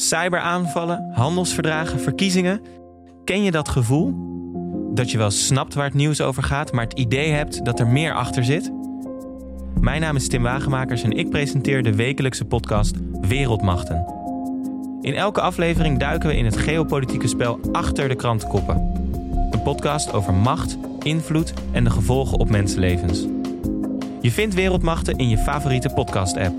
Cyberaanvallen, handelsverdragen, verkiezingen. Ken je dat gevoel? Dat je wel snapt waar het nieuws over gaat, maar het idee hebt dat er meer achter zit? Mijn naam is Tim Wagemakers en ik presenteer de wekelijkse podcast Wereldmachten. In elke aflevering duiken we in het geopolitieke spel achter de krantenkoppen. Een podcast over macht, invloed en de gevolgen op mensenlevens. Je vindt Wereldmachten in je favoriete podcast-app.